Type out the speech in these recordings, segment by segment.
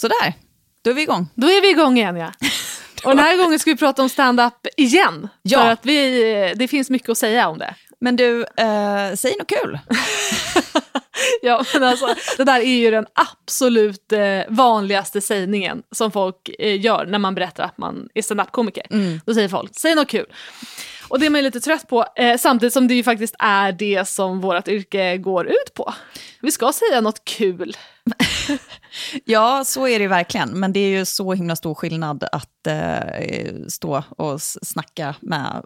Sådär, då är vi igång. Då är vi igång igen ja. Och den här gången ska vi prata om stand-up igen. Ja. För att vi, det finns mycket att säga om det. Men du, eh, säg något kul. Ja, men alltså, det där är ju den absolut eh, vanligaste sägningen som folk eh, gör när man berättar att man är stand-up-komiker. Då säger folk, säg något kul. Och det är man ju lite trött på, eh, samtidigt som det ju faktiskt är det som vårt yrke går ut på. Vi ska säga något kul. Ja, så är det verkligen. Men det är ju så himla stor skillnad att eh, stå och snacka med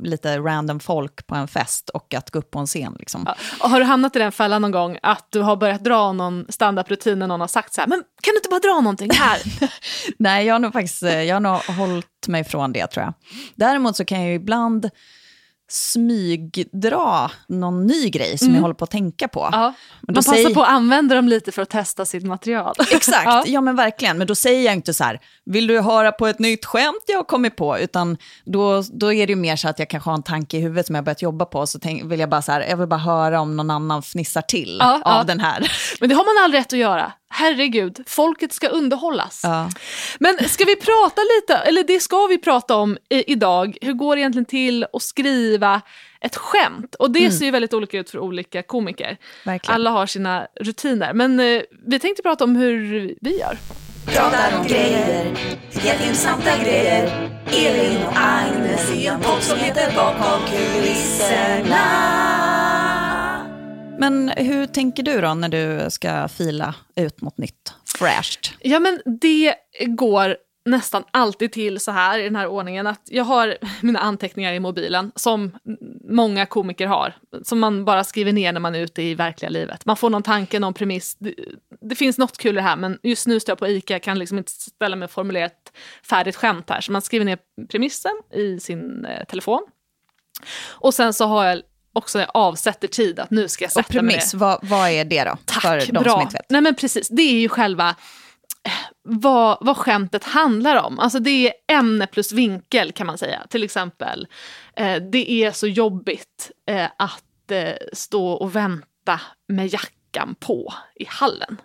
lite random folk på en fest och att gå upp på en scen. Liksom. Ja. Har du hamnat i den fällan någon gång att du har börjat dra någon stand-up-rutin när någon har sagt så här, men kan du inte bara dra någonting här? Nej, jag har nog faktiskt eh, jag har nog hållit mig från det tror jag. Däremot så kan jag ju ibland smygdra någon ny grej som jag håller på att tänka på. Mm. Ja. Man passar säger- på att använda dem lite för att testa sitt material. Exakt, Ja. ja. men verkligen. Men då säger jag inte så här, vill du höra på ett nytt skämt jag har kommit på? Utan då, då är det ju mer så att jag kanske har en tanke i huvudet som jag börjat jobba på. Så tänk, vill jag bara så här, jag vill bara höra om någon annan fnissar till Ja, av den här. Men det har man all rätt att göra. Herregud, folket ska underhållas. Ja. Men ska vi prata lite, eller det ska vi prata om i, idag. Hur går det egentligen till att skriva ett skämt? Och det ser ju väldigt olika ut för olika komiker. Verkligen. Alla har sina rutiner. Men eh, vi tänkte prata om hur vi gör. Pratar om grejer, helt intressanta grejer. Elin och Agnes i en podd som heter Bakom kulisserna. Men hur tänker du då när du ska fila ut mot nytt, fräscht? Ja, men det går nästan alltid till så här i den här ordningen att jag har mina anteckningar i mobilen som många komiker har, som man bara skriver ner när man är ute i verkliga livet. Man får någon tanke, någon premiss. Det, det finns något kul i det här, men just nu står jag på ICA, jag kan liksom inte ställa mig och formulera ett färdigt skämt här. Så man skriver ner premissen i sin eh, telefon. Och sen så har jag också, jag avsätter tid att nu ska jag sätta Och mig premiss, vad, vad är det då? Tack, för de bra. som inte vet. Nej men precis, det är ju själva eh, vad, vad skämtet handlar om. Alltså det är ämne plus vinkel kan man säga. Till exempel, eh, det är så jobbigt eh, att eh, stå och vänta med jackan på i hallen.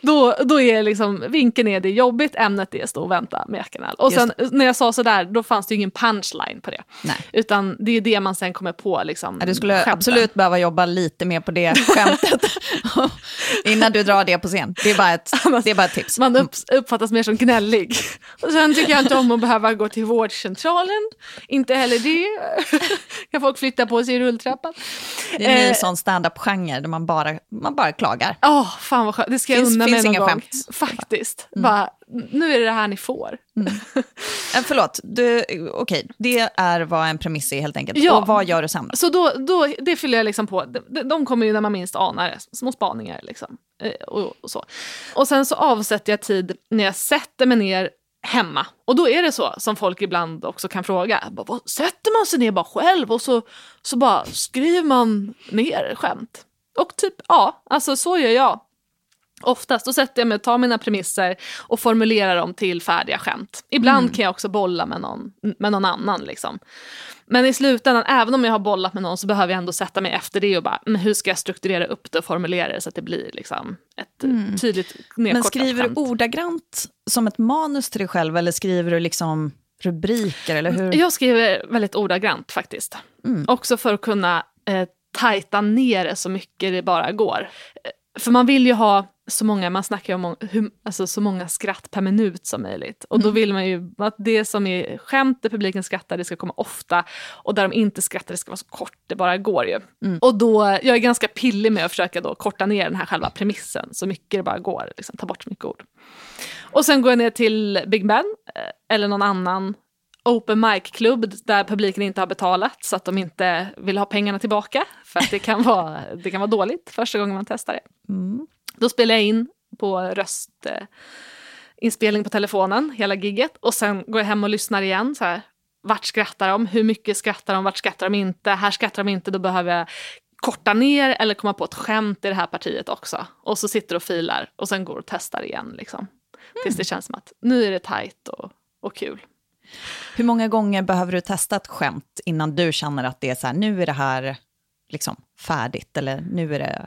Då, då är liksom, vinkeln är det är jobbigt, ämnet är stå och vänta med hallen. Och Just sen när jag sa sådär, då fanns det ju ingen punchline på det. Nej. Utan det är det man sen kommer på. Liksom, Ja, Du skulle skämten. absolut behöva jobba lite mer på det skämtet innan du drar det på scen. Det är bara ett, det är bara ett tips. Man upp, uppfattas mer som gnällig. Och sen tycker jag inte om att behöva gå till vårdcentralen. Inte heller det. kan folk flytta på sig i rulltrappan. Det är en ny Eh, sån stand-up-genre där man bara, man bara klagar. Åh, fan vad skönt. Det ska jag Finns- unna mig finns någon inga gång. skämt. Faktiskt. Bara, nu är det det här ni får. Eh, förlåt, du, okej, det är vad en premiss är helt enkelt. Ja. Och vad gör du sen? Så då, då, det fyller jag liksom på. De, de kommer ju när man minst anar det. Små spaningar liksom. Eh, Och, och så. Och sen så avsätter jag tid när jag sätter mig ner hemma. Och då är det så som folk ibland också kan fråga. Bara, vad, sätter man sig ner bara själv och så, så bara skriver man ner skämt? Och typ, ja, alltså så gör jag. Oftast då sätter jag mig och tar mina premisser och formulerar dem till färdiga skämt. Ibland kan jag också bolla med någon, med någon annan. Liksom. Men i slutändan, även om jag har bollat med någon så behöver jag ändå sätta mig efter det och bara, men hur ska jag strukturera upp det och formulera det så att det blir liksom ett eh, tydligt nedkortat Men skriver du skämt. ordagrant som ett manus till dig själv eller skriver du liksom rubriker eller hur? Jag skriver väldigt ordagrant faktiskt. Också för att kunna eh, tajta ner det så mycket det bara går. Eh, För man vill ju ha så många, man snackar ju om må- hur, alltså så många skratt per minut som möjligt. Och då vill man ju att det som är skämt där publiken skrattar, det ska komma ofta. Och där de inte skrattar, det ska vara så kort det bara går ju. Och då, jag är ganska pillig med att försöka då korta ner den här själva premissen så mycket det bara går. Liksom, ta bort så mycket ord. Och sen går jag ner till Big Ben eh, eller någon annan open mic-klubb där publiken inte har betalat så att de inte vill ha pengarna tillbaka. För att det kan vara, det kan vara dåligt första gången man testar det. Då spelar jag in på röstinspelning eh, på telefonen, hela gigget. Och sen går jag hem och lyssnar igen. Så här, vart skrattar de? Hur mycket skrattar de? Vart skrattar de inte? Här skrattar de inte, då behöver jag korta ner eller komma på ett skämt i det här partiet också. Och så sitter och filar och sen går och testar igen. Liksom. Tills det känns som att nu är det tajt och, och kul. Hur många gånger behöver du testa ett skämt innan du känner att det är så här, nu är det här liksom färdigt eller nu är det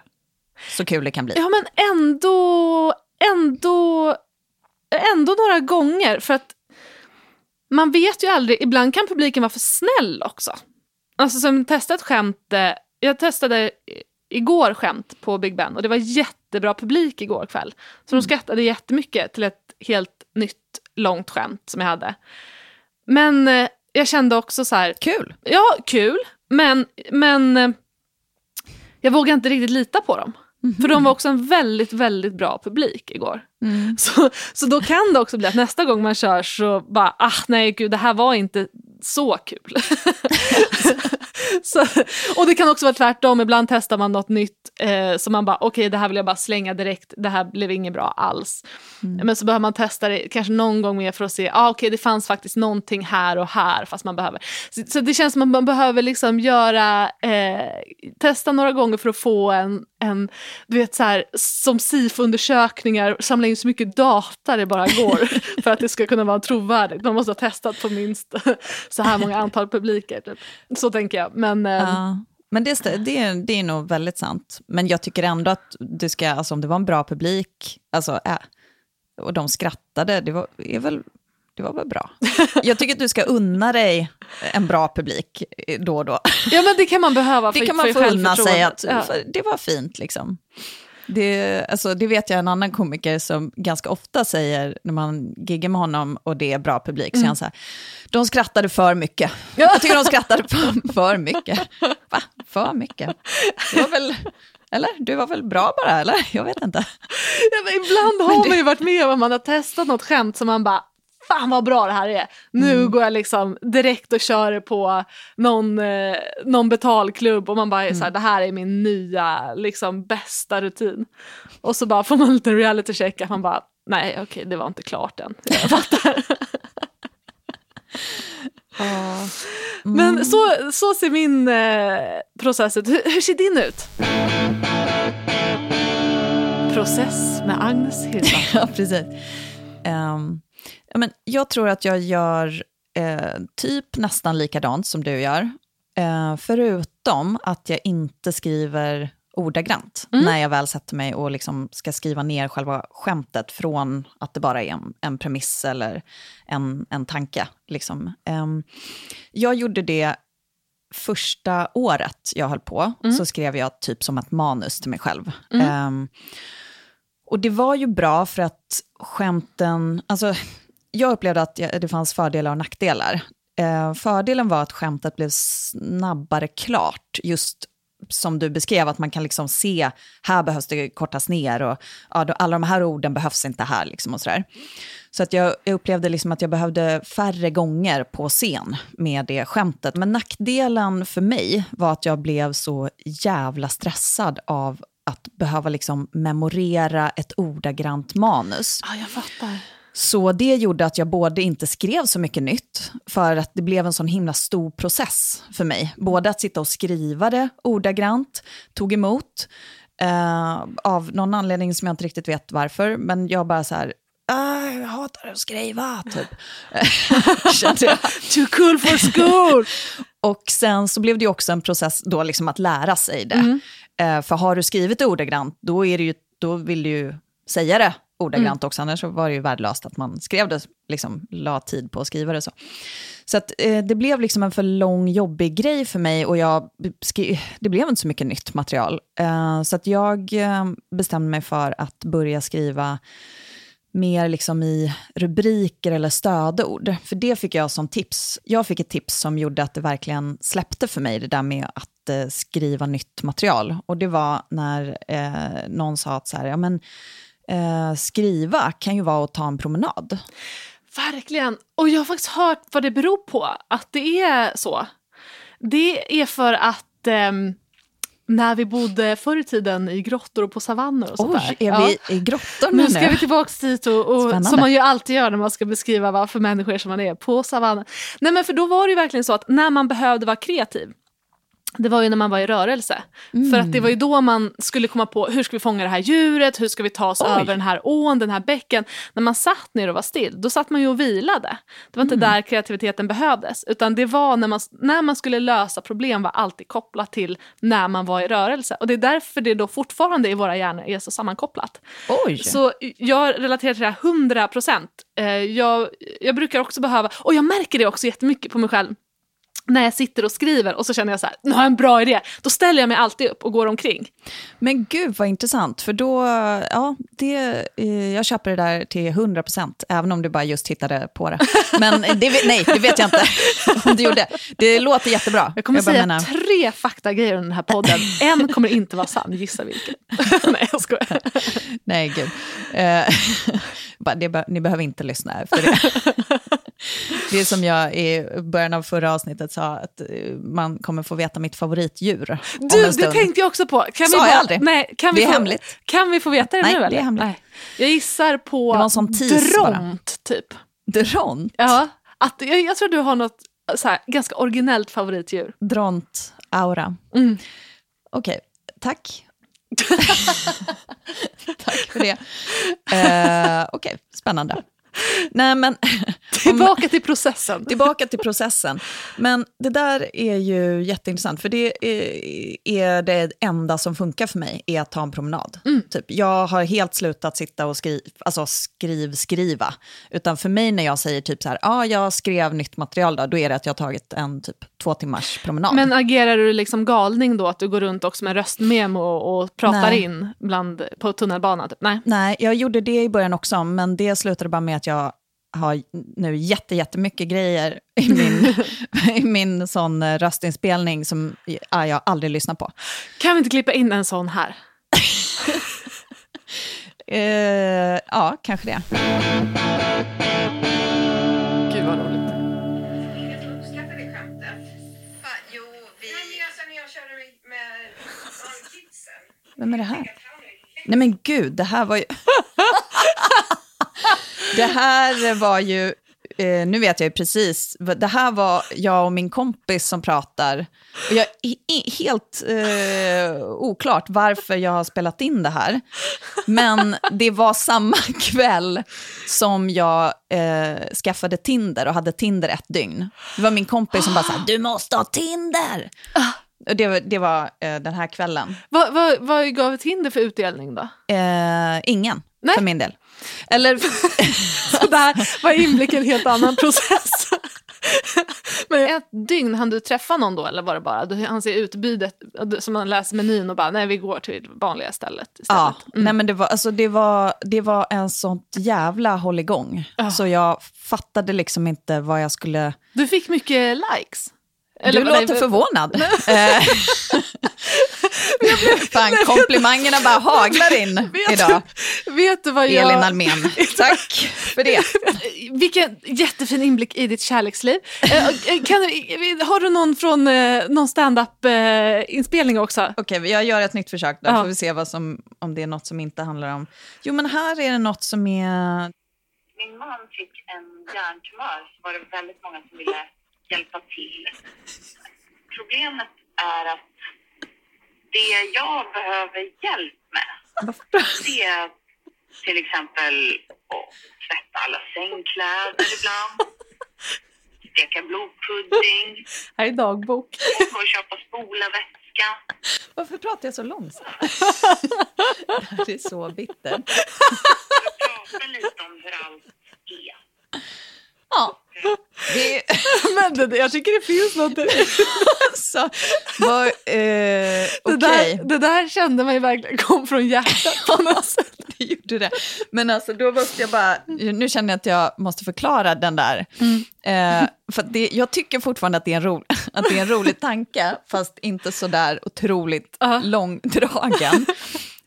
så kul det kan bli? Ja men ändå ändå, ändå, några gånger. För att man vet ju aldrig, ibland kan publiken vara för snäll också. Alltså som testat skämt, eh, jag testade igår skämt på Big Ben och det var jättebra publik igår kväll. Så de skrattade jättemycket till ett helt nytt långt skämt som jag hade. Men eh, jag kände också så här... Kul! Ja, kul. Men, men eh, jag vågar inte riktigt lita på dem. Mm -hmm. För de var också en väldigt, väldigt bra publik igår. Mm. Så, så då kan det också bli att nästa gång man kör så bara, ah nej gud det här var inte så kul. så, och det kan också vara tvärtom, ibland testar man något nytt eh, så man bara okej okay, det här vill jag bara slänga direkt, det här blev inget bra alls. Mm. Men så behöver man testa det kanske någon gång mer för att se, ah, okej okay, det fanns faktiskt någonting här och här fast man behöver. Så, så det känns som att man behöver liksom göra, eh, testa några gånger för att få en, en du vet så här, som SIFO-undersökningar, samla in så mycket data det bara går för att det ska kunna vara trovärdigt. Man måste ha testat på minst så här många antal publiker. Typ. Så tänker jag. Men, eh, ja. Men det, det, är, det är nog väldigt sant. Men jag tycker ändå att du ska, alltså om det var en bra publik, alltså, äh, och de skrattade, det var, är väl, det var väl bra. Jag tycker att du ska unna dig en bra publik då och då. Ja men det kan man behöva för Det kan man få unna sig att ja. det var fint liksom. Det, alltså, det vet jag en annan komiker som ganska ofta säger när man giggar med honom och det är bra publik, mm. så är han så här, de skrattade för mycket. Jag tycker de skrattade för, för mycket. Va? För mycket? Det var väl, eller? Du var väl bra bara, eller? Jag vet inte. Ja, ibland har det... man ju varit med om att man har testat något skämt som man bara, fan vad bra det här är. Nu mm. går jag liksom direkt och kör på någon, eh, någon betalklubb och man bara är mm. så här, det här är min nya liksom bästa rutin. Och så bara får man en liten reality check att man bara, nej okej okay, det var inte klart än. Jag fattar. Mm. Men så, så ser min eh, process ut. Hur, hur ser din ut? Process med Agnes Hirschman. ja, precis. Um, Ja, men jag tror att jag gör eh, typ nästan likadant som du gör. Eh, förutom att jag inte skriver ordagrant mm. när jag väl sätter mig och liksom ska skriva ner själva skämtet från att det bara är en, en premiss eller en, en tanke. Liksom. Eh, jag gjorde det första året jag höll på, mm. så skrev jag typ som ett manus till mig själv. Mm. Eh, och det var ju bra för att skämten, alltså jag upplevde att det fanns fördelar och nackdelar. Eh, fördelen var att skämtet blev snabbare klart, just som du beskrev, att man kan liksom se, här behövs det kortas ner och ja, alla de här orden behövs inte här. Liksom och sådär. Så att jag, jag upplevde liksom att jag behövde färre gånger på scen med det skämtet. Men nackdelen för mig var att jag blev så jävla stressad av att behöva liksom memorera ett ordagrant manus. Ja, jag fattar. Så det gjorde att jag både inte skrev så mycket nytt, för att det blev en sån himla stor process för mig. Både att sitta och skriva det ordagrant, tog emot, eh, av någon anledning som jag inte riktigt vet varför, men jag bara så här, ah, jag hatar att skriva, typ. Too cool for school! och sen så blev det också en process då liksom att lära sig det. Mm. Eh, för har du skrivit ordagrant, då, är det ju, då vill du ju säga det ordagrant mm. också, annars var det ju värdelöst att man skrev det, liksom la tid på att skriva det så. Så att, eh, det blev liksom en för lång, jobbig grej för mig och jag det blev inte så mycket nytt material. Eh, så att jag eh, bestämde mig för att börja skriva mer liksom i rubriker eller stödord. För det fick jag som tips. Jag fick ett tips som gjorde att det verkligen släppte för mig, det där med att eh, skriva nytt material. Och det var när eh, någon sa att så här, ja men eh, skriva kan ju vara att ta en promenad. Verkligen. Och jag har faktiskt hört vad det beror på att det är så. Det är för att eh, när vi bodde förr i tiden i grottor och på savanner och sånt Oj, där. är vi ja. i grottorna nu? Nu ska vi tillbaka dit och, och som man ju alltid gör när man ska beskriva vad för människor som man är på savannen. Nej men för då var det ju verkligen så att när man behövde vara kreativ det var ju när man var i rörelse. För att det var ju då man skulle komma på hur ska vi fånga det här djuret, hur ska vi ta oss Oj. över den här ån, den här bäcken. När man satt ner och var still, då satt man ju och vilade. Det var inte där kreativiteten behövdes. Utan det var när man, när man skulle lösa problem var alltid kopplat till när man var i rörelse. Och det är därför det då fortfarande i våra hjärnor är så sammankopplat. Oj! Så jag relaterar till det här 100 procent. Jag, jag brukar också behöva, och jag märker det också jättemycket på mig själv, när jag sitter och skriver och så känner jag så här, nu har jag en bra idé. Då ställer jag mig alltid upp och går omkring. Men gud vad intressant, för då, ja, det, eh, jag köper det där till 100 procent, även om du bara just hittade på det. Men det, nej, det vet jag inte om du gjorde. Det låter jättebara. Jag kommer bara säga menar- tre faktagrejer under den här podden. En kommer inte vara sann, gissa vilken. Nej, jag skojar. Nej, gud. Eh, bara, det, be- ni behöver inte lyssna efter det. Det är som jag i början av förra avsnittet sa, att eh, man kommer få veta mitt favoritdjur Du, det tänkte jag också på. Kan Sa jag bara- aldrig. Nej, kan vi Det är få, hemligt. Kan vi få veta det Nej, nu det är hemligt. Jag gissar på Det var sån dront, typ. Dront. Ja, att, jag, jag tror du har något så här, ganska originellt favoritdjur. Dront-aura. Mm. Okej, tack. tack för det. Eh, Okej, spännande. Nej, men Tillbaka till processen. tillbaka till processen. Men det där är ju jätteintressant, för det är, är det enda som funkar för mig, är att ta en promenad. Typ, jag har helt slutat sitta och skri, alltså skriv, skriva. Utan för mig när jag säger typ så här, ah, jag skrev nytt material då, då är det att jag har tagit en typ två timmars promenad. Men agerar du liksom galning då? Att du går runt också med röstmemo och, och pratar Nej. in bland, på tunnelbanan? Typ? Nej. Nej, jag gjorde det i början också, men det slutade bara med att jag har nu jätte, jättemycket grejer i min, i min sån röstinspelning som ja, jag aldrig lyssnar på. Kan vi inte klippa in en sån här? Eh, ja, kanske det. Vem är det här? Nej men gud, det här var ju... det här var ju... Eh, nu vet jag ju precis. Det här var jag och min kompis som pratar. Och jag är helt eh, oklart varför jag har spelat in det här. Men det var samma kväll som jag eh, skaffade Tinder och hade Tinder ett dygn. Det var min kompis som bara sa, du måste ha Tinder. Det, var- det var eh, den här kvällen. Vad, vad, vad gav Tinder för utdelning då? Eh, ingen, Nej. för min del. Eller, Så det här var inblick i en helt annan process. Men ett dygn, hann du träffa någon då eller var det bara, du han ser utbudet som man läser menyn och bara, nej vi går till vanliga stället istället. ja, nej men det var, alltså det var, det var en sånt jävla hålligång. Så jag fattade liksom inte vad jag skulle... Du fick mycket likes. Du nej, låter förvånad. Eh, Fan, komplimangerna bara haglar in Vet, idag. vet du vad jag... Elin Almen, tack för det. Vilken jättefin inblick i ditt kärleksliv. Eh, kan, du- har du någon från eh, någon stand-up-inspelning också? Okej, jag gör ett nytt försök. Då Ja. får vi se vad som, om det är något som inte handlar om... Jo, men här är det något som är... min man fick en hjärntumör så var det väldigt många som ville hjälpa till. Problemet är att det jag behöver hjälp med, det är till exempel att tvätta alla sängkläder ibland, steka blodpudding, Här är dagbok. och köpa spolarvätska. Varför pratar jag så långsamt? det är så bittert. Prata lite om hur allt är. Ja. Det, Men det, jag tycker det finns något. Det, så, var, eh, det, Okej, där, det där kände man ju verkligen kom från hjärtat på något sätt. det gjorde det. Men alltså, då måste jag bara... Nu känner jag att jag måste förklara den där. Eh, för det, jag tycker fortfarande att det, är en ro, att det är en rolig tanke, fast inte så där otroligt Ja. långdragen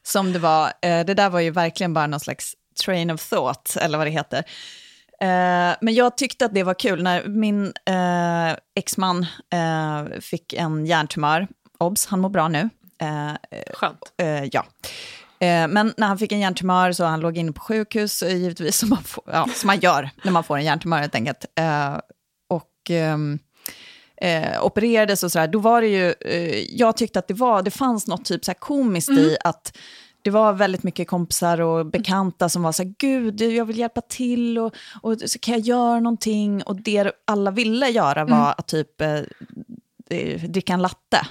som det var. Eh, det där var ju verkligen bara någon slags train of thought, eller vad det heter. Eh, men jag tyckte att det var kul när min eh, exman eh, fick en hjärntumör. Obs, han mår bra nu. Eh, Skönt. Eh, ja. Men när han fick en hjärntumör så han låg inne på sjukhus, givetvis som man, får, ja, som man gör när man får en hjärntumör helt enkelt. Och ehm, eh, opererades och sådär, då var det ju, eh, jag tyckte att det var, det fanns något typ så här komiskt i att det var väldigt mycket kompisar och bekanta som var så här, gud, jag vill hjälpa till och, och så kan jag göra någonting. Och det alla ville göra var att typ eh, eh, dricka en latte.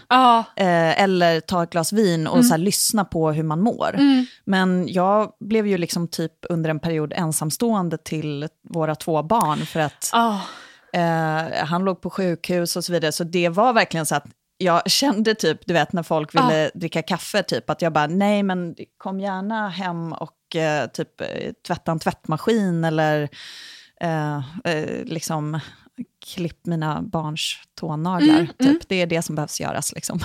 Eh, eller ta ett glas vin och så här, lyssna på hur man mår. Men jag blev ju liksom typ under en period ensamstående till våra två barn för att ja. eh, han låg på sjukhus och så vidare. Så det var verkligen så att jag kände typ, du vet när folk ville dricka kaffe, typ att jag bara, nej men kom gärna hem och eh, typ eh, tvätta en tvättmaskin eller eh, eh, liksom klipp mina barns tånaglar. typ. Det är det som behövs göras. Liksom.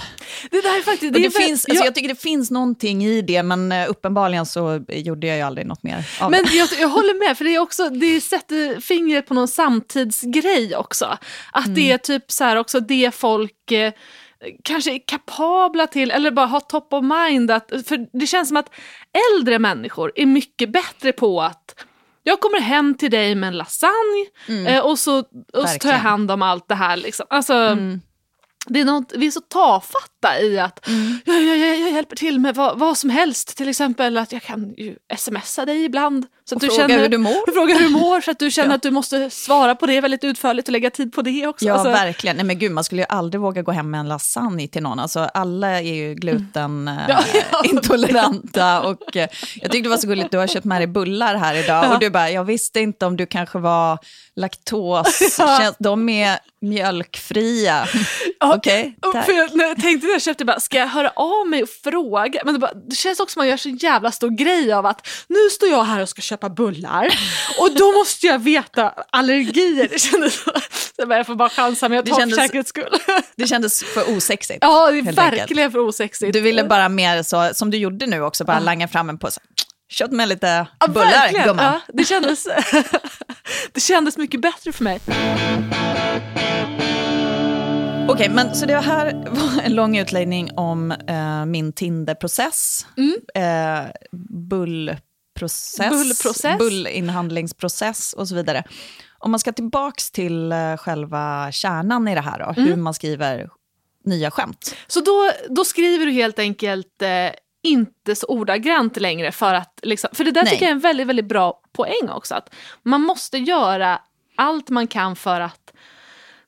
Det där är faktiskt... Det väl- finns, alltså, ja. Jag tycker det finns någonting i det, men eh, uppenbarligen så gjorde jag ju aldrig något mer av Men det. jag, jag håller med, för det, är också, det sätter fingret på någon samtidsgrej också. Att det är typ så här också det folk eh, kanske är kapabla till, eller bara har top of mind. Att, för det känns som att äldre människor är mycket bättre på att jag kommer hem till dig med en lasagne eh, och, så, och så tar jag hand om allt det här. Liksom. Alltså, det är något, vi är så tafatta i att jag, jag, jag, jag hjälper till med vad, vad som helst. Till exempel att jag kan ju smsa dig ibland. Så att Och fråga hur du mår. Fråga hur du mår så att du känner att du måste svara på det väldigt utförligt och lägga tid på det också. Ja, Alltså, verkligen. Nej, men gud, man skulle ju aldrig våga gå hem med en lasagne till någon. Alltså, alla är ju glutenintoleranta. Ja, ja. intoleranta och, eh, jag tyckte det var så gulligt, du har köpt med dig bullar här idag. Och du bara, jag visste inte om du kanske var laktos. Känns- De är mjölkfria. Okej, Och tack. för jag, tänkte jag köpte, bara, ska jag höra av mig och fråga? Men det, bara, det känns också som man gör så jävla stor grej av att nu står jag här och ska köpa bullar och då måste jag veta allergier. Det kändes så. Bara, jag får bara chansa, men jag Det tar kändes- för säkerhets skull. Det kändes för osexigt. Ja, det är verkligen enkelt. för osexigt. Du ville bara mer så, som du gjorde nu också, bara langa fram en påse. Kött med lite Ja, bullar, verkligen. gumman. Ja, det, kändes, det kändes mycket bättre för mig. Okej, men så det här var en lång utläggning om eh, min Tinder-process. Eh, bullprocess. Bullprocess. Bullinhandlingsprocess och så vidare. Om man ska tillbaks till eh, själva kärnan i det här då, hur man skriver nya skämt. Så då, då skriver du helt enkelt eh, inte så ordagrant längre för att, liksom, för det där Nej. tycker jag är en väldigt, väldigt bra poäng också. Att man måste göra allt man kan för att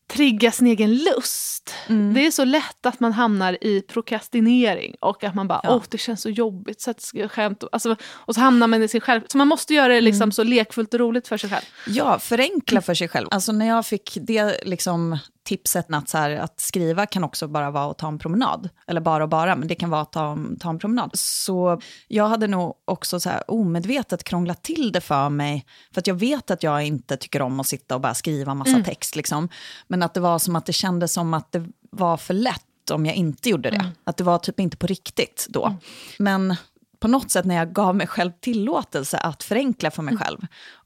trigga sin egen lust. Mm. Det är så lätt att man hamnar i prokrastinering och att man bara, Ja. åh det känns så jobbigt så att skriva skämt. Alltså, och så hamnar man i sin själv... Så man måste göra det liksom Mm. så lekfullt och roligt för sig själv. Ja, förenkla för sig själv. Alltså när jag fick det liksom, tipset att, så här, att skriva kan också bara vara att ta en promenad. Eller bara och bara, men det kan vara att ta, ta en promenad. Så jag hade nog också så här, omedvetet krånglat till det för mig. För att jag vet att jag inte tycker om att sitta och bara skriva massa text. Liksom. Men att det var som att det kändes som att det var för lätt om jag inte gjorde det. Att det var typ inte på riktigt då. Men på något sätt när jag gav mig själv tillåtelse att förenkla för mig själv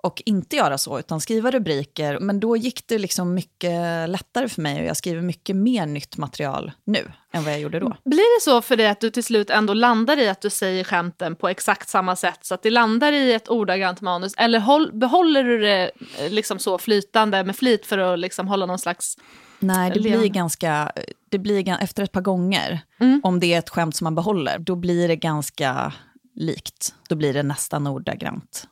och inte göra så, utan skriva rubriker, men då gick det liksom mycket lättare för mig och jag skriver mycket mer nytt material nu än vad jag gjorde då. Blir det så för dig att du till slut ändå landar i att du säger skämten på exakt samma sätt så att det landar i ett ordagrant manus? Eller håll, behåller du det eh, liksom så flytande med flit för att liksom hålla någon slags... Nej, det blir ganska, det blir efter ett par gånger, om det är ett skämt som man behåller, då blir det ganska likt. Då blir det nästan ordagrant.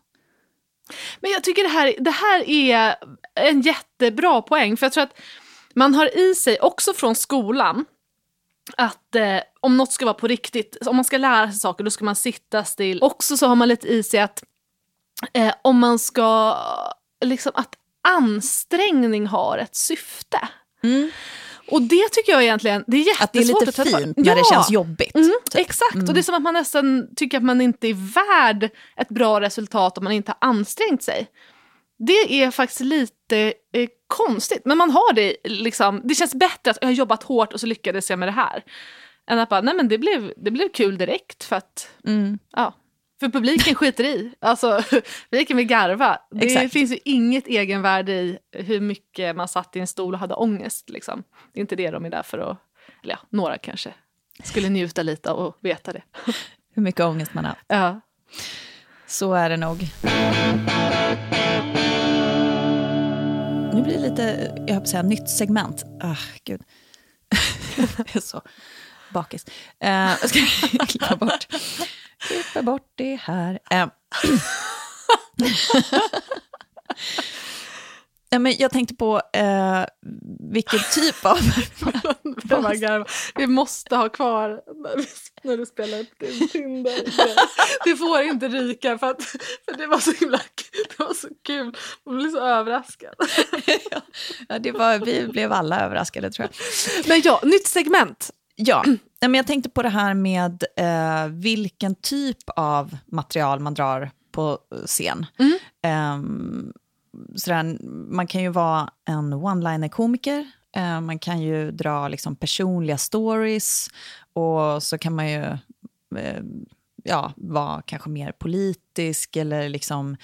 Men jag tycker det här, det här är en jättebra poäng för jag tror att man har i sig, också från skolan, att eh, om något ska vara på riktigt, om man ska lära sig saker då ska man sitta still. Också så har man lite i sig att eh, om man ska, liksom att ansträngning har ett syfte. Och det tycker jag egentligen, det är jättesvårt Att det är lite ta fint när det Ja. känns jobbigt. Mm, typ. Exakt, och det är som att man nästan tycker att man inte är värd ett bra resultat om man inte har ansträngt sig. Det är faktiskt lite eh, konstigt, men man har det liksom, det känns bättre att jag har jobbat hårt och så lyckades jag med det här. Än att bara, nej men det blev, det blev kul direkt för att, Mm. ja. För publiken skiter i. Alltså, publiken vill garva. Det Exakt. finns ju inget egenvärde i hur mycket man satt i en stol och hade ångest. Liksom. Det är inte det de är där för att... Eller ja, några kanske skulle njuta lite och veta det. Hur mycket ångest man har. Ja. Så är det nog. nu blir det lite, jag höll på att säga nytt segment. Ah, gud. jag är så bakis. Uh, jag ska klippa bort, klippa bort det här. Uh. Ja, men jag tänkte på eh, vilken typ av... Jag. Vi måste ha kvar när, du spelar upp din Tinder. Det, får inte ryka för, att, för det var så himla det var så kul. Man blir så överraskad. ja, det var, vi blev alla överraskade tror jag. Men ja, nytt segment. Ja, men jag tänkte på det här med eh, vilken typ av material man drar på scen. Mm. Um, sådär, man kan ju vara en one-liner-komiker, eh, man kan ju dra liksom, personliga stories och så kan man ju eh, ja, vara kanske mer politisk eller liksom,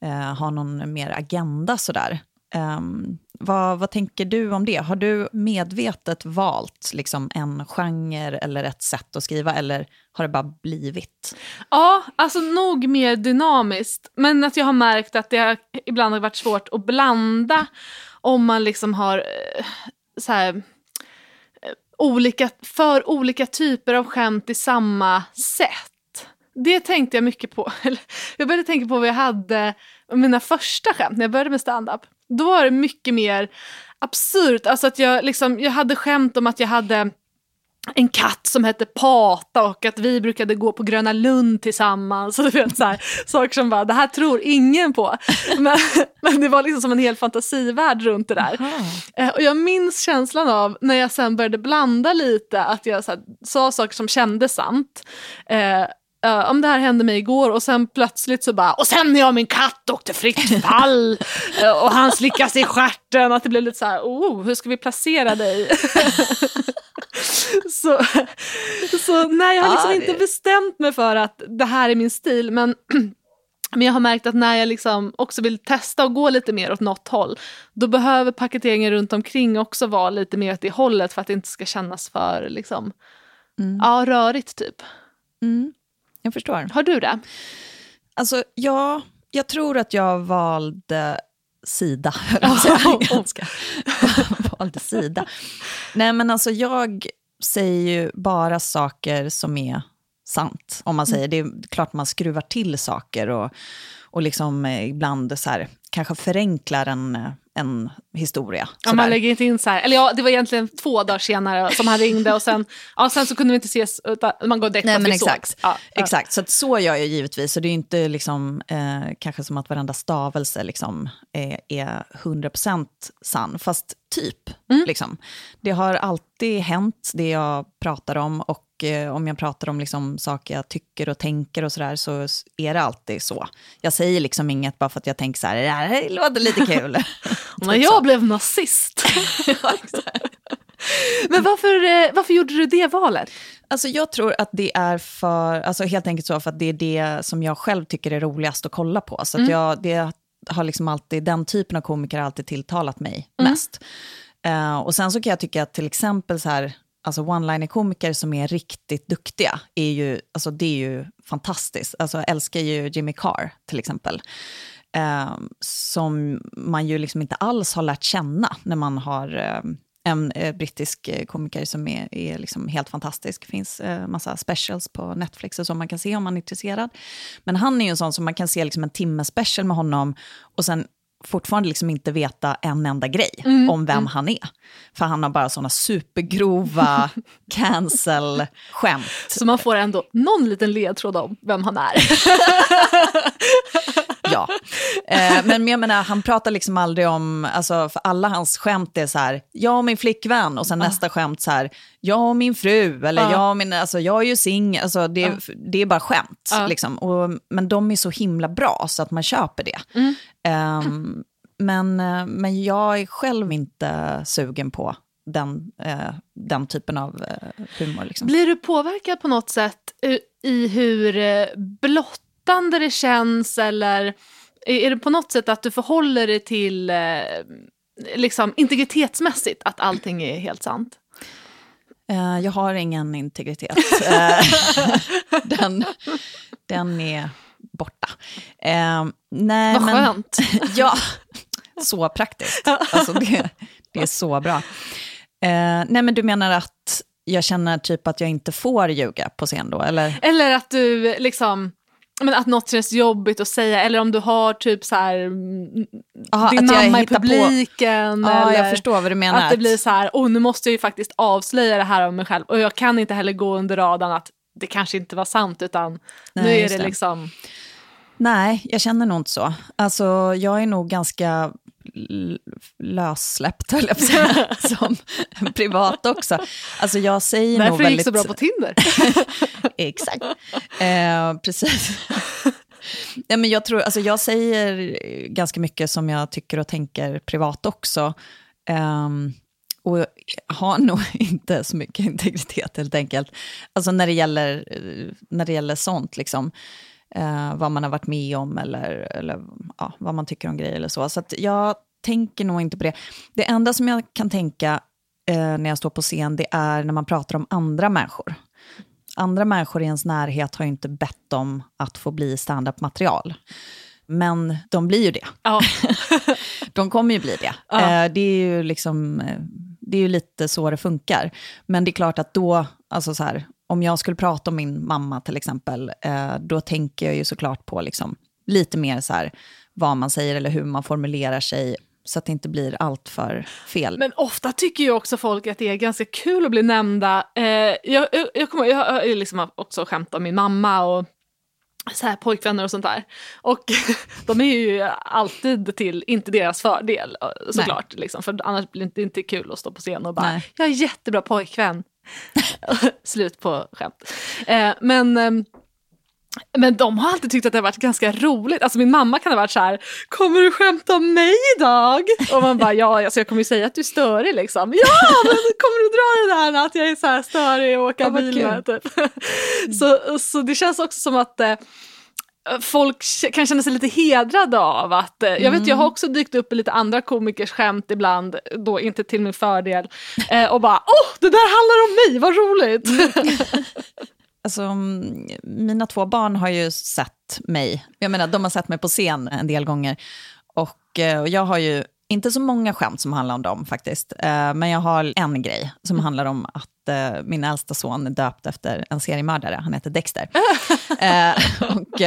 eh, ha någon mer agenda sådär. Um, vad, vad tänker du om det? Har du medvetet valt liksom, en genre eller ett sätt att skriva eller har det bara blivit? Ja, alltså nog mer dynamiskt. Men att jag har märkt att det har ibland har varit svårt att blanda om man liksom har eh, så här, eh, olika, för olika typer av skämt i samma sätt. Det tänkte jag mycket på. Jag började tänka på vad jag hade mina första skämt när jag började med stand-up. Då var det mycket mer absurt. Alltså att jag, liksom, jag hade skämt om att jag hade en katt som hette Pata och att vi brukade gå på Gröna Lund tillsammans. Och du vet, så här, saker som bara, det här tror ingen på. Men, men det var liksom som en hel fantasivärld runt det där. Eh, och jag minns känslan av när jag sen började blanda lite, att jag här, sa saker som kändes sant. Eh, Uh, om det här hände mig igår och sen plötsligt så bara, och sen när jag och min katt åkte fritt fall uh, och han slickas i stjärten, att det blev lite så här, oh, hur ska vi placera dig? så, så nej, jag har liksom inte det- bestämt mig för att det här är min stil, men men jag har märkt att när jag liksom också vill testa och gå lite mer åt något håll, då behöver paketeringen runt omkring också vara lite mer åt det hållet för att det inte ska kännas för liksom, ja, rörigt typ. Mm, jag förstår. Har du det? Alltså, ja, jag tror att jag valde sida, höll jag säga. Ganska. valde sida. Nej, men alltså jag säger ju bara saker som är sant, om man säger. Det är klart man skruvar till saker och, och liksom eh, ibland så här, kanske förenklar en, eh, en historia. Ja, man lägger inte in så här, eller ja, det var egentligen två dagar senare som han ringde och sen, ja, sen så kunde vi inte ses, utan man går direkt Nej, men exakt. Ja. Exakt, så att så gör jag givetvis. Och det är inte liksom, eh, kanske som att varenda stavelse liksom, eh, är 100% sann, fast typ. Mm. Liksom. Det har alltid hänt, det jag pratar om. Och eh, om jag pratar om liksom, saker jag tycker och tänker och sådär, så är det alltid så. Jag säger liksom inget bara för att jag tänker så här, det här låter lite kul. Och när jag blev nazist. men varför, eh, varför gjorde du det valet? Alltså jag tror att det är för, alltså helt enkelt så för att det är det som jag själv tycker är roligast att kolla på. Så att jag, det har liksom alltid, den typen av komiker har alltid tilltalat mig mest. Eh, och sen så kan jag tycka att till exempel så här, alltså one-liner-komiker som är riktigt duktiga, är ju, alltså det är ju fantastiskt. Alltså jag älskar ju Jimmy Carr till exempel. Eh, som man ju liksom inte alls har lärt känna när man har eh, en eh, brittisk eh, komiker som är, är liksom helt fantastisk. Det finns eh, massa specials på Netflix och man kan se om man är intresserad. Men han är ju en sån som man kan se liksom en timme special med honom och sen fortfarande liksom inte veta en enda grej om vem han är. För han har bara såna supergrova cancel-skämt. Så man får ändå någon liten ledtråd om vem han är. Ja. Eh, men jag menar, han pratar liksom aldrig om, alltså, för alla hans skämt är så här, jag och min flickvän, och sen nästa skämt så här, jag och min fru, eller Ja. jag och min, alltså jag är ju singel, alltså, det, det är bara skämt. Liksom. Och, men de är så himla bra så att man köper det. Mm. Ehm, men, eh, men jag är själv inte sugen på den, eh, den typen av eh, humor. Liksom. Blir du påverkad på något sätt eh, i hur eh, blottande det känns eller är det på något sätt att du förhåller dig till eh, liksom integritetsmässigt att allting är helt sant? Eh, jag har ingen integritet. Eh, den, den är borta. Nej, Vad men, skönt. Ja, så praktiskt. Alltså det, det är så bra. Nej men du menar att jag känner typ att jag inte får ljuga på scen då, eller? Eller att du liksom, men att något känns jobbigt att säga, eller om du har typ så här, mm, Aha, din att jag mamma i hittar på- publiken. Ja, eller jag förstår vad du menar. Att det blir så här, oh, nu måste jag ju faktiskt avslöja det här om mig själv. Och jag kan inte heller gå under radarn att det kanske inte var sant, utan nu Nej, är just det, det. liksom... Nej, jag känner nog inte så. Alltså, jag är nog ganska lössläppt, höll jag på säga, som privat också. Alltså jag säger nog Därför väldigt... gick så bra på Tinder. Exakt. Eh, precis. ja, men jag, tror, alltså jag säger ganska mycket som jag tycker och tänker privat också. Ehm, och har nog inte så mycket integritet helt enkelt. Alltså när det gäller, eh, när det gäller sånt, liksom. Eh, vad man har varit med om eller, eller ja, vad man tycker om grejer eller så. Så jag tänker nog inte på det. Det enda som jag kan tänka eh, när jag står på scen, det är när man pratar om andra människor andra människor i ens närhet har ju inte bett om att få bli stand-up-material. Men de blir ju det. Ja. De kommer ju bli det. Ja. Eh, det, är ju liksom, eh, det är ju lite så det funkar. Men det är klart att då, alltså så här, om jag skulle prata om min mamma till exempel, eh, då tänker jag ju såklart på liksom, lite mer så här, vad man säger eller hur man formulerar sig, så att det inte blir allt för fel. Men ofta tycker ju också folk att det är ganska kul att bli nämnda. Eh, jag, jag, jag, kommer, jag har liksom också skämt om min mamma och så här, pojkvänner och sånt där. Och de är ju alltid till, inte deras fördel eh, såklart. Liksom, för annars blir det inte, inte kul att stå på scen och bara, Nej. jag är jättebra pojkvän. Slut på skämt. Eh, men... ehm, men de har alltid tyckt att det har varit ganska roligt. Alltså min mamma kan ha varit så här, kommer du skämta om mig idag? Och man bara, ja, alltså jag kommer ju säga att du är störig liksom. Ja, men kommer du dra det där att jag är så här störig och åka Ja, bil med? Typ. Så, så det känns också som att eh, folk kan känna sig lite hedrade av att, eh, jag vet jag har också dykt upp i lite andra komikers skämt ibland, då inte till min fördel, eh, och bara, åh, det där handlar om mig, vad roligt! Alltså, mm, mina två barn har ju sett mig. Jag menar, de har sett mig på scen en del gånger. Och, eh, och jag har ju inte så många skämt som handlar om dem faktiskt. Eh, men jag har en grej som handlar om att eh, min äldsta son är döpt efter en seriemördare. Han heter Dexter. eh, och,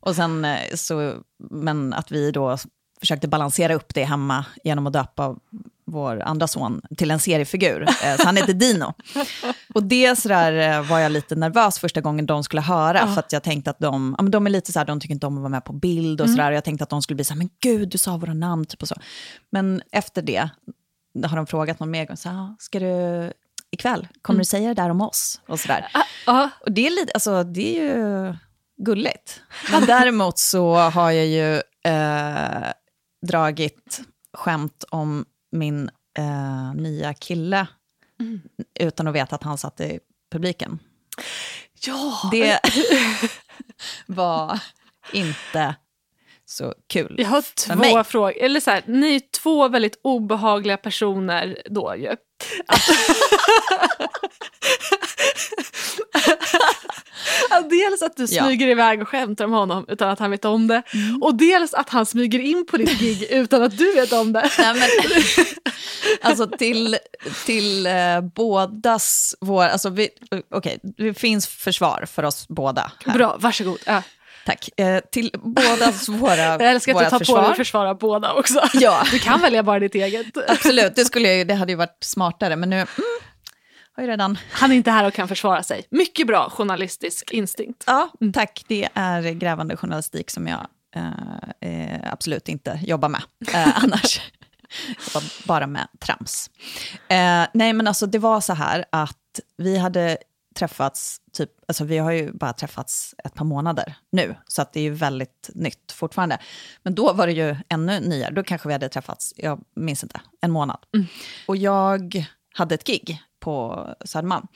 och sen så, men att vi då försökte balansera upp det hemma genom att döpa vår andra son till en seriefigur. Eh, så han heter Dino. Och det sådär, eh, var jag lite nervös första gången de skulle höra, för att jag tänkte att de, ja, men de är lite såhär, de tycker inte om att vara med på bild och sådär. Och jag tänkte att de skulle bli såhär, men gud, du sa våra namn, typ och så. Men efter det har de frågat någon mer gång, så här, "Ah, ska du ikväll, kommer du säga det där om oss? Och sådär. Ja, Och det är, lite, alltså, det är ju gulligt. Men däremot så har jag ju eh, dragit skämt om min eh, nya kille utan att veta att han satt i publiken. ja. Det var inte så kul. Jag har två frågor. Eller så här, ni är två väldigt obehagliga personer då ju. Att dels att du Ja. smyger iväg och skämtar om honom utan att han vet om det. Mm. Och dels att han smyger in på ditt gig utan att du vet om det. Nej, men, alltså till, till eh, bådas vår... Alltså vi, Okej, det finns försvar för oss båda. Här. Bra, varsågod. Ja. Tack. Eh, till bådas våra Jag älskar att du tar på försvar. dig att försvara båda också. Ja. Du kan välja bara ditt eget. Absolut, det, skulle jag, ju- det hade ju varit smartare. Men nu mm, har jag redan... Han är inte här och kan försvara sig. Mycket bra journalistisk instinkt. Ja, tack. Det är grävande journalistik som jag eh, eh, absolut inte jobbar med eh, annars. Jobbar bara med trams. Eh, nej, men alltså det var så här att vi hade träffats, typ, alltså vi har ju bara träffats ett par månader nu, så att det är ju väldigt nytt fortfarande. Men då var det ju ännu nyare, då kanske vi hade träffats, jag minns inte, en månad. Och jag hade ett gig på Södermalm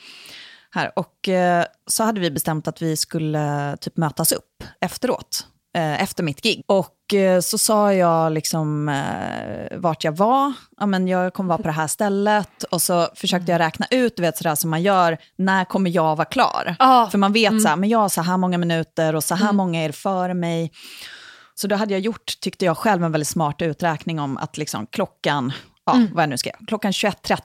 här. Och eh, så hade vi bestämt att vi skulle typ mötas upp efteråt, eh, efter mitt gig. Och eh, så sa jag liksom eh, vart jag var, ja, men jag kommer vara på det här stället. Och så försökte jag räkna ut, du vet sådär som man gör, när kommer jag vara klar? Ja. För man vet så här, men jag har så här många minuter och så här många är det före mig. Så då hade jag gjort, tyckte jag själv, en väldigt smart uträkning om att liksom klockan, ja, Mm. vad jag nu skrev, klockan 21.30,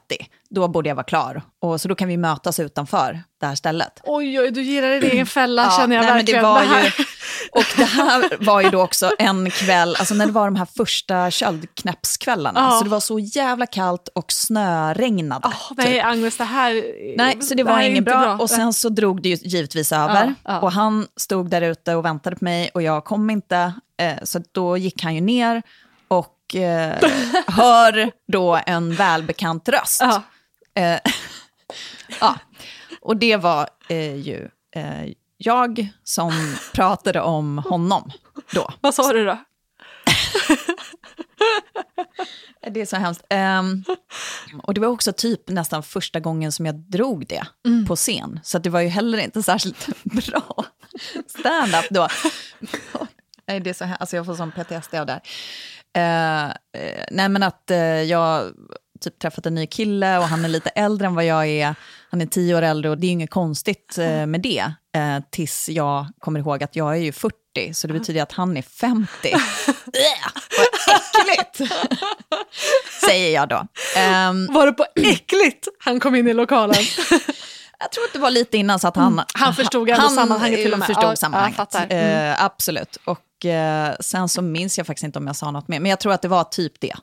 då borde jag vara klar. Och så då kan vi mötas utanför det här stället. Oj, oj, du gillar din egen fälla känner jag nej, men verkligen. det var Det här- ju, och det här var ju då också en kväll, alltså när det var de här första köldknäppskvällarna. Ja. Så det var så jävla kallt och snöregnade. Åh, nej, Agnes, det här... Nej, så det var här är inget inte bra. Och sen så drog det ju givetvis över. Ja, ja. Och han stod där ute och väntade på mig och jag kom inte. Eh, så då gick han ju ner och eh, hör då en välbekant röst. Ja. Eh, ja. Och det var eh, ju eh, jag som pratade om honom då. Vad sa du då? Det är så hemskt. Ehm, och det var också typ nästan första gången som jag drog det Mm. på scen. Så det var ju heller inte särskilt bra stand-up då. Nej, det är så här, alltså jag får sån PTSD av det här. Eh, nej men att eh, jag typ träffat en ny kille och han är lite äldre än vad jag är. Han är tio år äldre och det är inget konstigt eh, med det. Eh, tills jag kommer ihåg att jag är ju 40, så det betyder att han är 50. Äh, vad äckligt! Säger jag då. Ehm, Var det på äckligt han kom in i lokalen? jag tror att det var lite innan så att han... Mm, han förstod ändå sammanhanget till och med. förstod Ja, ja, sammanhanget. fattar. Mm. Eh, absolut. Och eh, sen så minns jag faktiskt inte om jag sa något mer, men jag tror att det var typ det.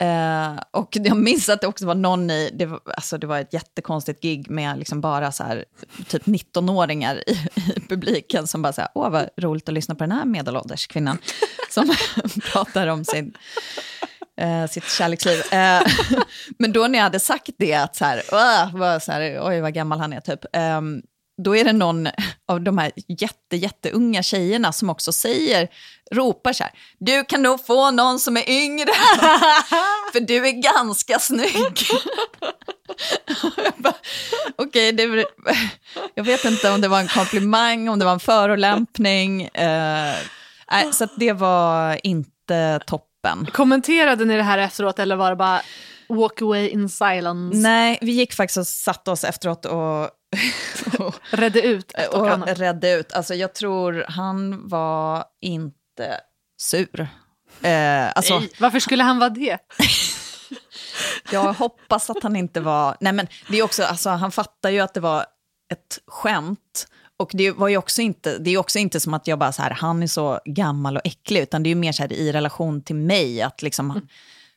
Eh, och jag minns att det också var någon i, det var, alltså det var ett jättekonstigt gig med liksom bara så här, typ 19-åringar i, i publiken som bara så här, åh vad roligt att lyssna på den här medelålders kvinnan som pratar om sin, eh, sitt kärleksliv. Eh, men då när jag hade sagt det, att så här, "Åh", var så här, oj vad gammal han är typ, ehm, då är det någon av de här jätte, jätteunga tjejerna som också säger, ropar så här, du kan nog få någon som är yngre, för du är ganska snygg. Okej, det är- jag vet inte om det var en komplimang, om det var en förolämpning. Eh, nej, så det var inte toppen. Kommenterade ni det här efteråt eller var det bara walk away in silence? Nej, vi gick faktiskt och satte oss efteråt och, Redde ut ett och och annat. redde ut. Alltså jag tror han var inte sur. Eh, alltså, Nej, varför skulle han vara det? jag hoppas att han inte var... Nej men det är också, alltså han fattar ju att det var ett skämt. Och det var ju också inte, det är också inte som att jag bara så här, han är så gammal och äcklig, utan det är ju mer så här i relation till mig, att liksom,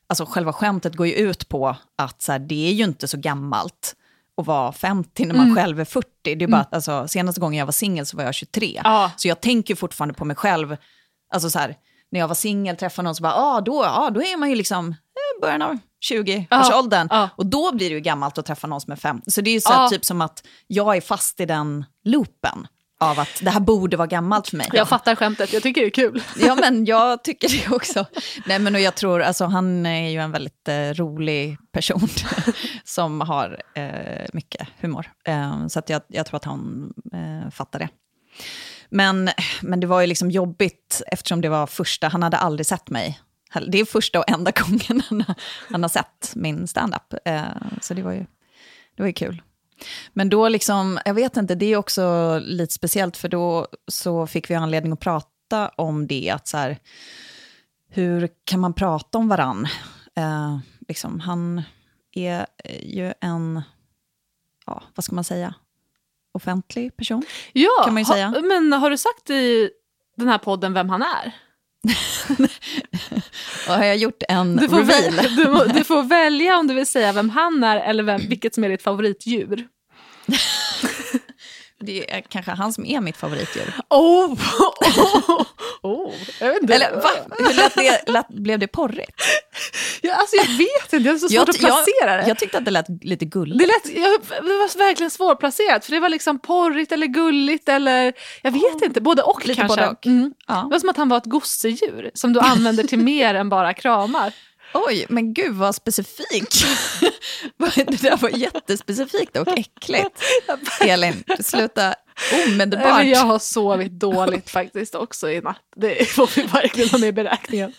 alltså själva skämtet går ju ut på att så här, det är ju inte så gammalt att vara 50 när man själv är 40. Det är bara att alltså, senaste gången jag var singel så var jag 23. Ja. Så jag tänker fortfarande på mig själv, alltså så här, när jag var singel, träffade någon så bara, ah, då, ah, då är man ju liksom eh, början av 20-årsåldern. ja. Och då blir det ju gammalt att träffa någon som är 50. Så det är ju så här, typ som att jag är fast i den loopen av att det här borde vara gammalt för mig. Jag fattar skämtet, jag tycker det är kul. Ja, men jag tycker det också. Nej, men och jag tror, alltså han är ju en väldigt eh, rolig person som har eh, mycket humor. Eh, så att jag, jag tror att han eh, fattar det. Men, men det var ju liksom jobbigt eftersom det var första, han hade aldrig sett mig. Det är första och enda gången han, har- han har sett min standup. Eh, så det var, ju, det var ju kul. Men då liksom, jag vet inte, det är också lite speciellt för då så fick vi anledning att prata om det, att så här, hur kan man prata om varann? Eh, liksom, han är ju en, ja, vad ska man säga, offentlig person. Ja, Kan man säga. Ha, men har du sagt i den här podden vem han är? Och har jag gjort en Du får, reveal? väl, du, må- du får välja om du vill säga vem han är eller vem, vilket som är ditt favoritdjur. Det är kanske han som är mitt favoritdjur. Oh, oh, oh. Jag vet inte. Eller va? Hur lät det, lät, blev det porrigt? Ja, alltså, jag vet inte, jag har så svårt att placera jag, det. jag tyckte att det lät lite gulligt. Det, lät, jag, det var verkligen svårplacerat, för det var liksom porrigt eller gulligt eller jag vet inte, både och Lite kanske. både och. Mm. Det Ja. var som att han var ett gosedjur som du använder till mer än bara kramar. Oj, men gud vad specifikt. det där var jättespecifikt och äckligt. Elin, sluta Nej, omedelbart. Men jag har sovit dåligt faktiskt också i natt. Det får vi verkligen ha med i beräkningen.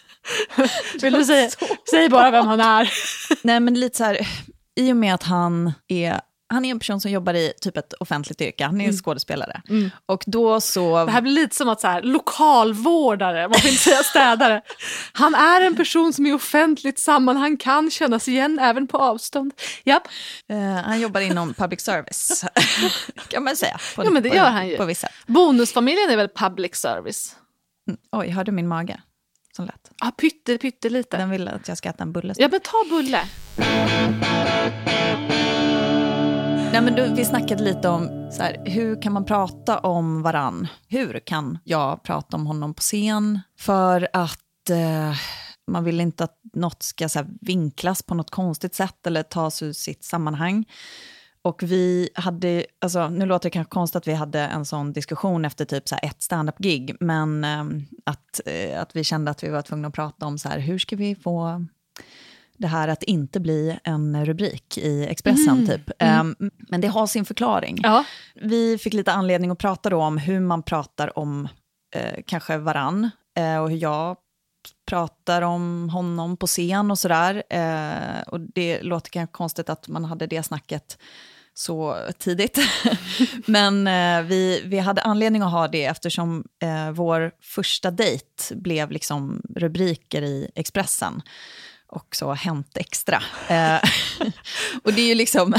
Vill du säga, säg bara vem han är. Nej, men lite så här, i och med att han är han är en person som jobbar i typ ett offentligt yrke, han är skådespelare. Mm. Och då så... Det här blir lite som att så här, lokalvårdare, man får inte säga städare. Han är en person som i offentligt sammanhang kan kännas igen även på avstånd. Japp. Eh, han jobbar inom public service, kan man säga. På, Ja, men det gör han ju. På vissa. Bonusfamiljen är väl public service? Mm. Oj, hörde min mage? Som lät. Ja, pytte, pyttelite. Den vill att jag ska äta en bulle. Ja, men ta bulle. Nej, men du, vi snackade lite om så här, hur kan man prata om varann? Hur kan jag prata om honom på scen? För att eh, man vill inte att något ska så här, vinklas på något konstigt sätt eller tas ur sitt sammanhang. Och vi hade, alltså, nu låter det kanske konstigt att vi hade en sån diskussion efter typ så här ett standup-gig men eh, att, eh, att vi kände att vi var tvungna att prata om så här, hur ska vi få det här att inte bli en rubrik i Expressen, typ. Ehm, men det har sin förklaring. Ja. Vi fick lite anledning att prata då om hur man pratar om eh, kanske varann eh, och hur jag pratar om honom på scen och sådär. Eh, och det låter kanske konstigt att man hade det snacket så tidigt. Men eh, vi, vi hade anledning att ha det eftersom eh, vår första dejt blev liksom rubriker i Expressen. Och så Hänt Extra. Eh, och det är ju liksom...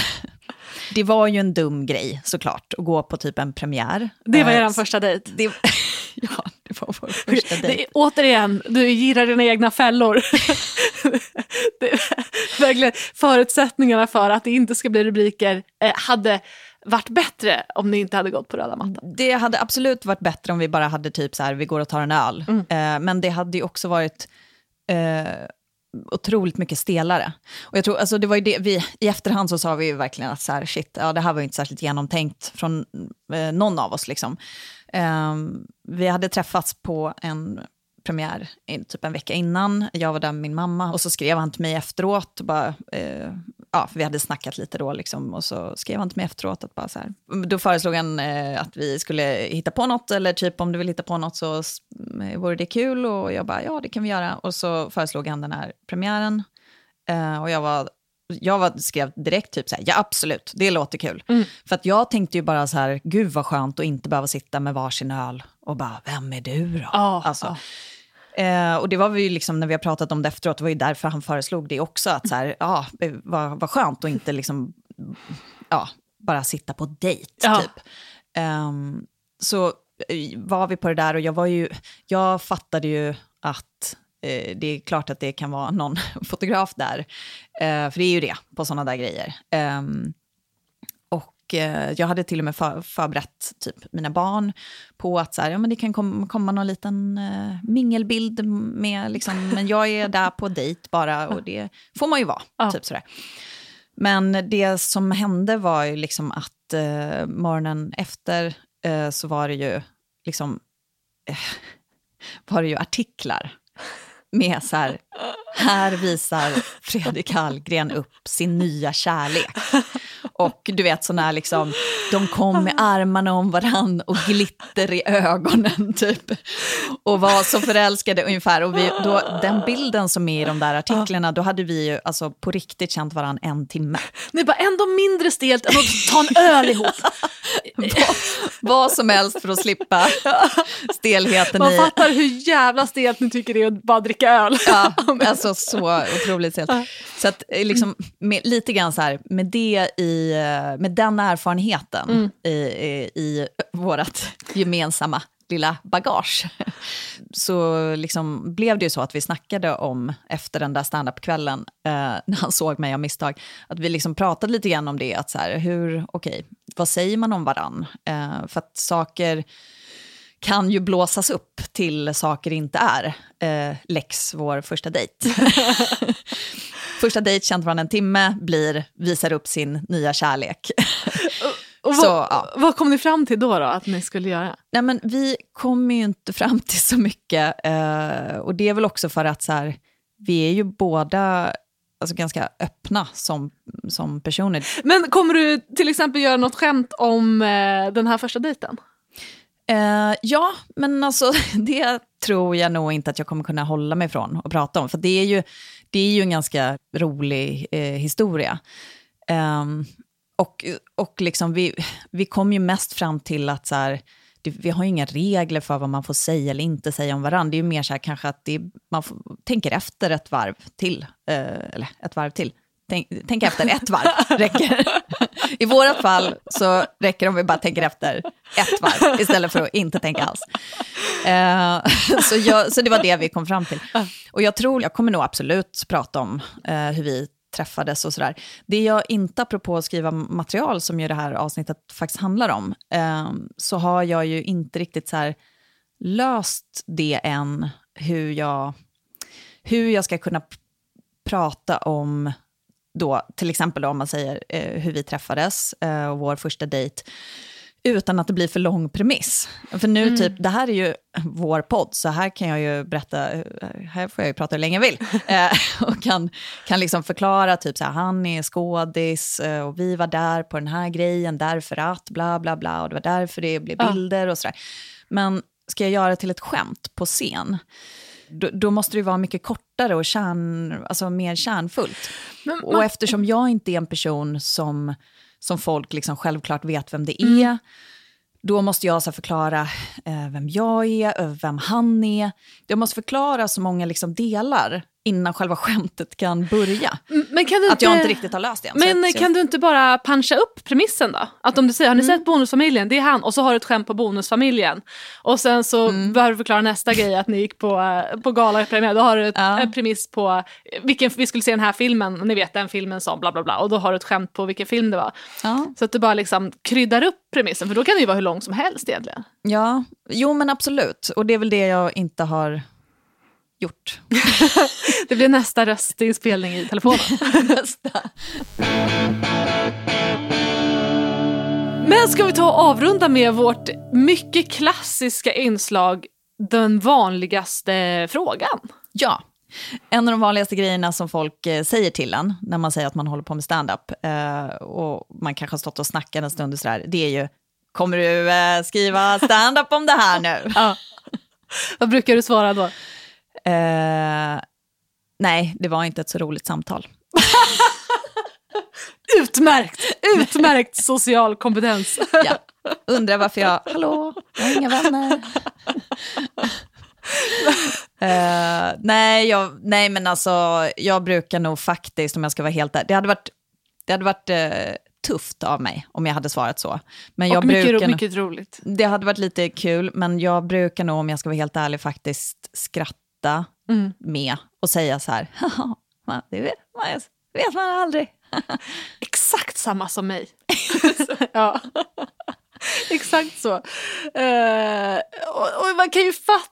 Det var ju en dum grej såklart, att gå på typ en premiär. Det var Eh, er första dejt. det, ja, det var vår första Det dejt. är, återigen, du gillar dina egna fällor. det verkligen förutsättningarna för att det inte ska bli rubriker eh, hade varit bättre om ni inte hade gått på röda mattan. Det hade absolut varit bättre om vi bara hade typ så här, vi går och tar en öl. Mm. Eh, men det hade ju också varit eh, otroligt mycket stelare. Och jag tror, alltså det var ju det, vi, I efterhand så sa vi ju verkligen att så här, shit, ja, det här var ju inte särskilt genomtänkt från eh, någon av oss. Liksom. Eh, vi hade träffats på en premiär typ en vecka innan. Jag var där med min mamma och så skrev han till mig efteråt. Och bara, eh, ja, för vi hade snackat lite då liksom, och så skrev han till mig efteråt att bara så här. Då föreslog han eh, att vi skulle hitta på något eller typ om du vill hitta på något så eh, vore det kul och jag bara ja det kan vi göra. Och så föreslog han den här premiären eh, och jag var jag var, skrev direkt typ så här, ja absolut, det låter kul. För att jag tänkte ju bara så här, gud vad skönt att inte behöva sitta med varsin öl och bara, vem är du då? Ja, alltså, ja. Eh, och det var vi ju liksom, när vi har pratat om det efteråt, det var ju därför han föreslog det också, att så här, ja, vad, vad skönt att inte liksom, ja, bara sitta på dejt, Ja. typ. Ehm, så eh, var vi på det där och jag var ju, jag fattade ju att eh, det är klart att det kan vara någon fotograf där, eh, för det är ju det på sådana där grejer. Eh, jag hade till och med för, förberett typ, mina barn på att så här, ja, men det kan kom, komma någon liten eh, mingelbild med, liksom, men jag är där på dejt bara och det får man ju vara. Ja. Typ sådär. Men det som hände var ju liksom att eh, morgonen efter eh, så var det ju liksom var det ju artiklar med så här, här visar Fredrik Hallgren upp sin nya kärlek. Och du vet sådana här liksom, de kom med armarna om varann och glitter i ögonen typ. Och var så förälskade ungefär. Och vi, då, den bilden som är i de där artiklarna, då hade vi ju alltså på riktigt känt varann en timme. Är bara ändå mindre stelt än att ta en öl ihop. Vad, vad som helst för att slippa stelheten Man i... fattar hur jävla stelt ni tycker det är att bara dricka öl. Ja, alltså så otroligt stelt. Så att eh, liksom, med, lite grann så här, med det i, eh, med den erfarenheten i, i, i vårt gemensamma lilla bagage, så liksom blev det ju så att vi snackade om, efter den där standup-kvällen, eh, när han såg mig av misstag, att vi liksom pratade lite grann om det, att så här, hur, okej, vad säger man om varann? Eh, för att saker kan ju blåsas upp till saker inte är. Eh, Lex, vår första dejt. första dejt, känt varandra en timme, blir, visar upp sin nya kärlek. Och Så, vad, ja. vad kom ni fram till då, då att ni skulle göra? Nej, men vi kommer ju inte fram till så mycket. Eh, och det är väl också för att så här, vi är ju båda alltså, ganska öppna som, som personer. Men kommer du till exempel göra något skämt om eh, den här första dejten? Uh, ja, men alltså det tror jag nog inte att jag kommer kunna hålla mig från att prata om. För det är ju, det är ju en ganska rolig eh, historia. Um, och och liksom vi, vi kom ju mest fram till att så här, det, vi har ju inga regler för vad man får säga eller inte säga om varandra. Det är ju mer så här kanske att det, man får, tänker efter ett varv till, eh, eller ett varv till. Tänk, tänk efter ett varv räcker. I vårat fall så räcker det om vi bara tänker efter ett varv istället för att inte tänka alls. Eh, så, jag, så det var det vi kom fram till. Och jag tror, jag kommer nog absolut prata om eh, hur vi träffades och sådär. Det jag inte, apropå att skriva material som ju det här avsnittet faktiskt handlar om, eh, så har jag ju inte riktigt så här löst det än, hur jag, hur jag ska kunna prata om då, till exempel då, om man säger eh, hur vi träffades eh, och vår första dejt, utan att det blir för lång premiss. För nu, typ, det här är ju vår podd, så här kan jag ju berätta, eh, här får jag ju prata hur länge jag vill. Eh, och kan, kan liksom förklara, typ så här, han är skådis eh, och vi var där på den här grejen därför att, bla bla bla, och det var därför det blev Ja. bilder och sådär. Men ska jag göra det till ett skämt på scen, då, då måste det vara mycket kortare och kärn, alltså mer kärnfullt. Men Och man- eftersom jag inte är en person som, som folk liksom självklart vet vem det är, Mm. då måste jag så förklara eh, vem jag är, vem han är. Jag måste förklara så många liksom delar innan själva skämtet kan börja. Men kan du Att jag inte riktigt har löst det än. Men kan du inte bara puncha upp premissen då? Att om du säger, har ni Mm. sett Bonusfamiljen? Det är han. Och så har du ett skämt på Bonusfamiljen. Och sen så Mm. behöver du förklara nästa grej, att ni gick på, eh, på galapremiär. Då har du ett, Ja. en premiss på vilken, vi skulle se den här filmen, ni vet den filmen som bla bla bla. Och då har du ett skämt på vilken film det var. ja, Så att du bara liksom kryddar upp premissen, för då kan det ju vara hur lång som helst egentligen. ja, jo men absolut. Och det är väl det jag inte har gjort. Det blir nästa röstinspelning i telefonen. Men ska vi ta och avrunda med vårt mycket klassiska inslag, den vanligaste frågan? Ja. En av de vanligaste grejerna som folk eh, säger till en när man säger att man håller på med stand-up eh, och man kanske har stått och snackat en stund och sådär, det är ju Kommer du eh, skriva stand-up om det här nu? Ja. Vad brukar du svara då? Eh, nej, det var inte ett så roligt samtal. Utmärkt! Utmärkt social kompetens. Ja. Undrar varför jag, hallå, jag har inga vänner. Eh, nej, jag, nej, men alltså, jag brukar nog faktiskt, om jag ska vara helt ärlig, det hade varit, det hade varit eh, tufft av mig om jag hade svarat så. Men jag Och mycket, brukar mycket roligt. Det hade varit lite kul, men jag brukar nog, om jag ska vara helt ärlig, faktiskt skratta Mm. med och säga så här, "Haha, man, det vet man, vet man aldrig. Exakt samma som mig. ja. Exakt så. Eh, och, och man kan ju fatta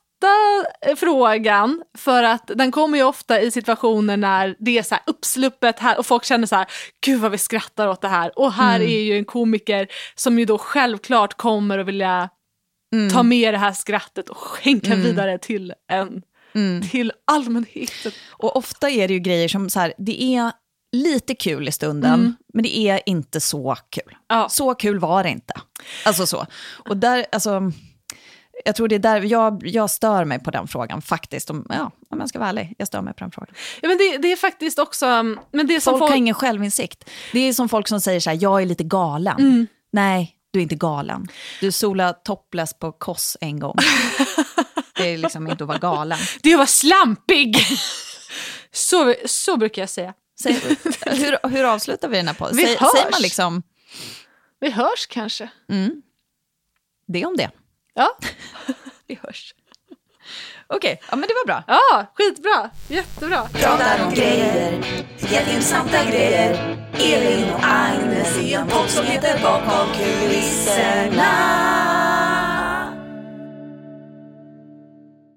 frågan för att den kommer ju ofta i situationer när det är så här uppsluppet här och folk känner så här, gud vad vi skrattar åt det här. Och här är ju en komiker som ju då självklart kommer att vilja ta med det här skrattet och skänka vidare till en till allmänheten. Och ofta är det ju grejer som så här, det är lite kul i stunden, men det är inte så kul. Ja. Så kul var det inte. Alltså så. Och där, alltså, jag tror det är där jag, jag stör mig på den frågan faktiskt. Om, ja, om jag ska vara ärlig, jag stör mig på den frågan. Ja, men det, det är faktiskt också, men det är som Folk folk, har ingen självinsikt. Det är som folk som säger så här, jag är lite galen. Mm. Nej, du är inte galen. Du sola topless på Koss en gång. det är liksom inte att vara galen. det var slampig! så, så brukar jag säga. Säg, hur, hur avslutar vi den här podden? Vi Säg, hörs. säger man liksom Vi hörs kanske. det om det? Ja, vi hörs. Okej, ja, men det var bra. Ja, skitbra. Jättebra. Pratar om grejer, jätteintressanta grejer. Elin och Agnes i en podd som heter Bakom kulisserna.